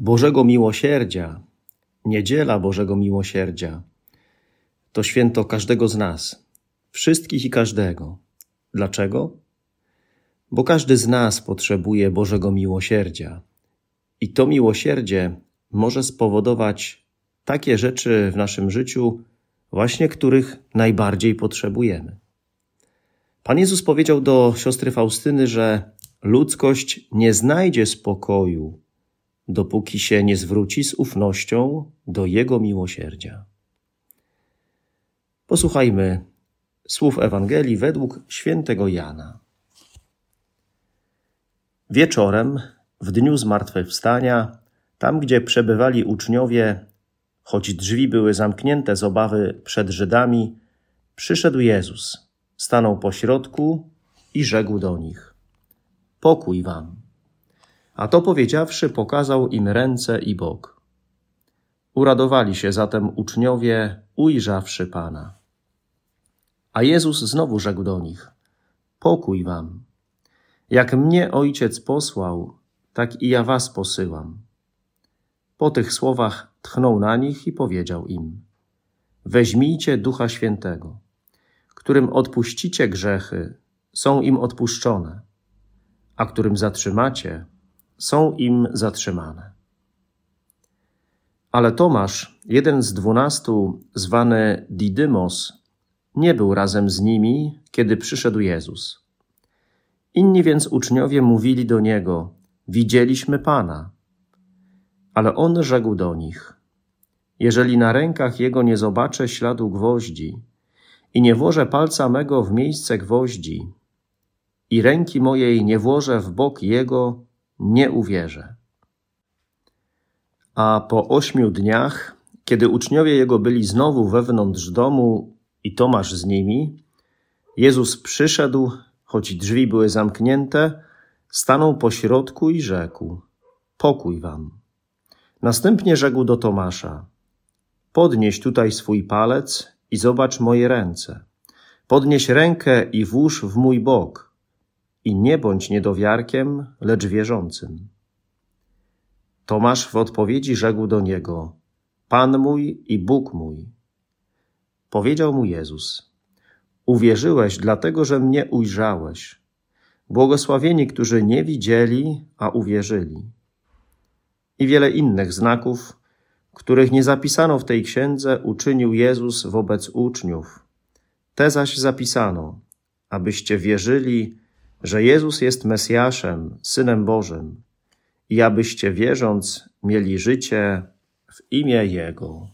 Bożego Miłosierdzia, Niedziela Bożego Miłosierdzia, to święto każdego z nas, wszystkich i każdego. Dlaczego? Bo każdy z nas potrzebuje Bożego Miłosierdzia. I to miłosierdzie może spowodować takie rzeczy w naszym życiu, właśnie których najbardziej potrzebujemy. Pan Jezus powiedział do siostry Faustyny, że ludzkość nie znajdzie spokoju, dopóki się nie zwróci z ufnością do Jego miłosierdzia. Posłuchajmy słów Ewangelii według świętego Jana. Wieczorem, w dniu zmartwychwstania, tam gdzie przebywali uczniowie, choć drzwi były zamknięte z obawy przed Żydami, przyszedł Jezus, stanął pośrodku i rzekł do nich: Pokój wam. A to powiedziawszy, pokazał im ręce i bok. Uradowali się zatem uczniowie, ujrzawszy Pana. A Jezus znowu rzekł do nich: Pokój wam. Jak mnie ojciec posłał, tak i ja was posyłam. Po tych słowach tchnął na nich i powiedział im: Weźmijcie ducha świętego, którym odpuścicie grzechy, są im odpuszczone, a którym zatrzymacie, są im zatrzymane. Ale Tomasz, jeden z dwunastu, zwany Didymos, nie był razem z nimi, kiedy przyszedł Jezus. Inni więc uczniowie mówili do niego: Widzieliśmy Pana. Ale on rzekł do nich: Jeżeli na rękach jego nie zobaczę śladu gwoździ i nie włożę palca mego w miejsce gwoździ i ręki mojej nie włożę w bok jego, nie uwierzę. A po ośmiu dniach, kiedy uczniowie jego byli znowu wewnątrz domu i Tomasz z nimi, Jezus przyszedł, choć drzwi były zamknięte, stanął po środku i rzekł: Pokój wam. Następnie rzekł do Tomasza: Podnieś tutaj swój palec i zobacz moje ręce. Podnieś rękę i włóż w mój bok i nie bądź niedowiarkiem, lecz wierzącym. Tomasz w odpowiedzi rzekł do niego: Pan mój i Bóg mój. Powiedział mu Jezus: Uwierzyłeś, dlatego że mnie ujrzałeś. Błogosławieni, którzy nie widzieli, a uwierzyli. I wiele innych znaków, których nie zapisano w tej księdze, uczynił Jezus wobec uczniów. Te zaś zapisano, abyście wierzyli, że Jezus jest Mesjaszem, Synem Bożym i abyście wierząc mieli życie w imię Jego.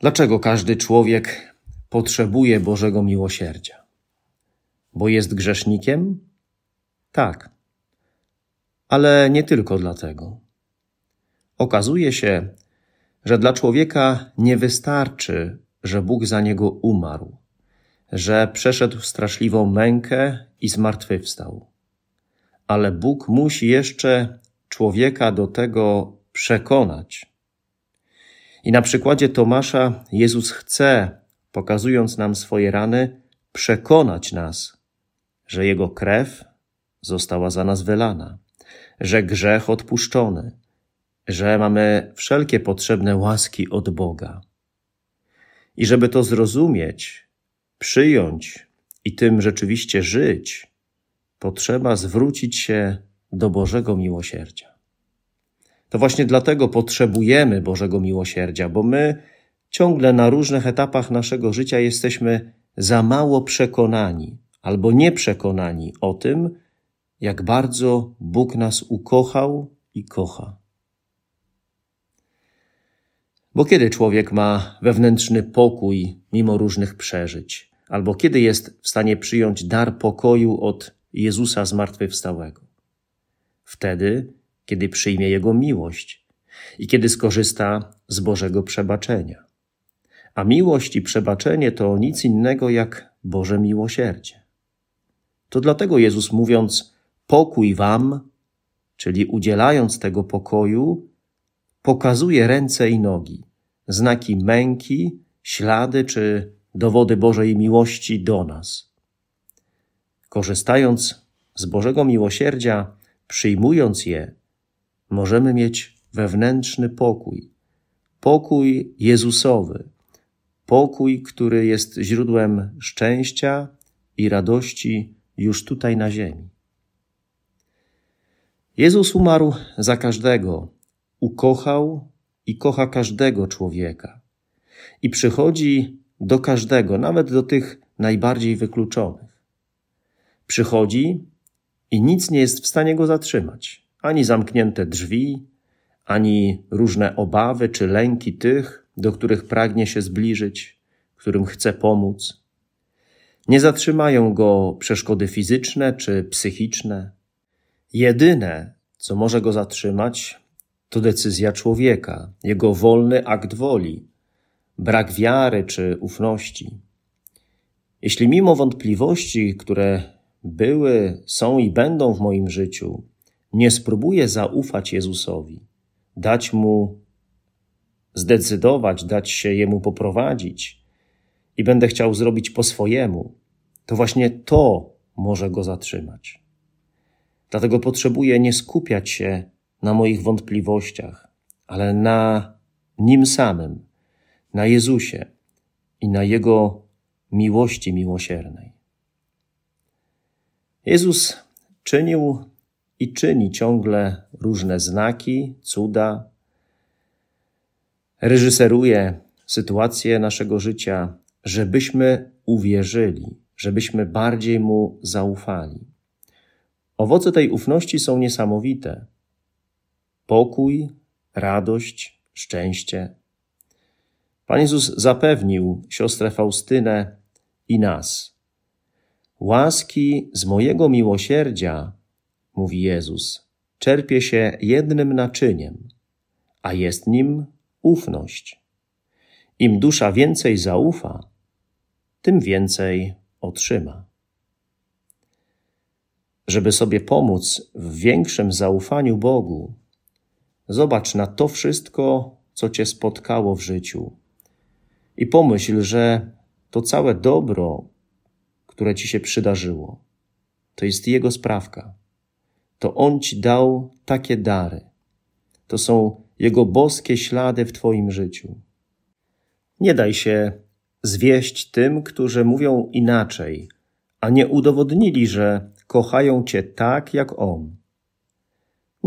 Dlaczego każdy człowiek potrzebuje Bożego miłosierdzia? Bo jest grzesznikiem? Tak. Ale nie tylko dlatego. Okazuje się, że dla człowieka nie wystarczy, że Bóg za niego umarł że przeszedł straszliwą mękę i zmartwychwstał. Ale Bóg musi jeszcze człowieka do tego przekonać. I na przykładzie Tomasza Jezus chce, pokazując nam swoje rany, przekonać nas, że Jego krew została za nas wylana, że grzech odpuszczony, że mamy wszelkie potrzebne łaski od Boga. I żeby to zrozumieć, przyjąć i tym rzeczywiście żyć, potrzeba zwrócić się do Bożego miłosierdzia. To właśnie dlatego potrzebujemy Bożego miłosierdzia, bo my ciągle na różnych etapach naszego życia jesteśmy za mało przekonani albo nieprzekonani o tym, jak bardzo Bóg nas ukochał i kocha. Bo kiedy człowiek ma wewnętrzny pokój mimo różnych przeżyć, albo kiedy jest w stanie przyjąć dar pokoju od Jezusa zmartwychwstałego? Wtedy, kiedy przyjmie Jego miłość i kiedy skorzysta z Bożego przebaczenia. A miłość i przebaczenie to nic innego jak Boże miłosierdzie. To dlatego Jezus mówiąc pokój wam, czyli udzielając tego pokoju, pokazuje ręce i nogi, znaki męki, ślady czy dowody Bożej miłości do nas. Korzystając z Bożego miłosierdzia, przyjmując je, możemy mieć wewnętrzny pokój, pokój Jezusowy, pokój, który jest źródłem szczęścia i radości już tutaj na ziemi. Jezus umarł za każdego, ukochał i kocha każdego człowieka. I przychodzi do każdego, nawet do tych najbardziej wykluczonych. Przychodzi i nic nie jest w stanie go zatrzymać. Ani zamknięte drzwi, ani różne obawy czy lęki tych, do których pragnie się zbliżyć, którym chce pomóc. Nie zatrzymają go przeszkody fizyczne czy psychiczne. Jedyne, co może go zatrzymać, to decyzja człowieka, jego wolny akt woli, brak wiary czy ufności. Jeśli mimo wątpliwości, które były, są i będą w moim życiu, nie spróbuję zaufać Jezusowi, dać mu zdecydować, dać się jemu poprowadzić i będę chciał zrobić po swojemu, to właśnie to może go zatrzymać. Dlatego potrzebuję nie skupiać się na moich wątpliwościach, ale na nim samym, na Jezusie i na Jego miłości miłosiernej. Jezus czynił i czyni ciągle różne znaki, cuda, reżyseruje sytuację naszego życia, żebyśmy uwierzyli, żebyśmy bardziej Mu zaufali. Owoce tej ufności są niesamowite. Pokój, radość, szczęście. Pan Jezus zapewnił siostrę Faustynę i nas. Łaski z mojego miłosierdzia, mówi Jezus, czerpie się jednym naczyniem, a jest nim ufność. Im dusza więcej zaufa, tym więcej otrzyma. Żeby sobie pomóc w większym zaufaniu Bogu, zobacz na to wszystko, co Cię spotkało w życiu i pomyśl, że to całe dobro, które Ci się przydarzyło, to jest Jego sprawka. To On Ci dał takie dary. To są Jego boskie ślady w Twoim życiu. Nie daj się zwieść tym, którzy mówią inaczej, a nie udowodnili, że kochają Cię tak jak On.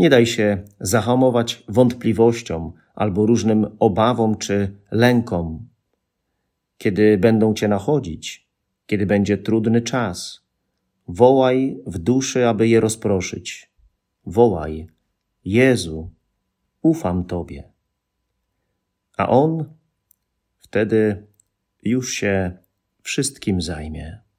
Nie daj się zahamować wątpliwościom albo różnym obawom czy lękom, kiedy będą Cię nachodzić, kiedy będzie trudny czas. Wołaj w duszy, aby je rozproszyć. Wołaj, Jezu, ufam Tobie. A On wtedy już się wszystkim zajmie.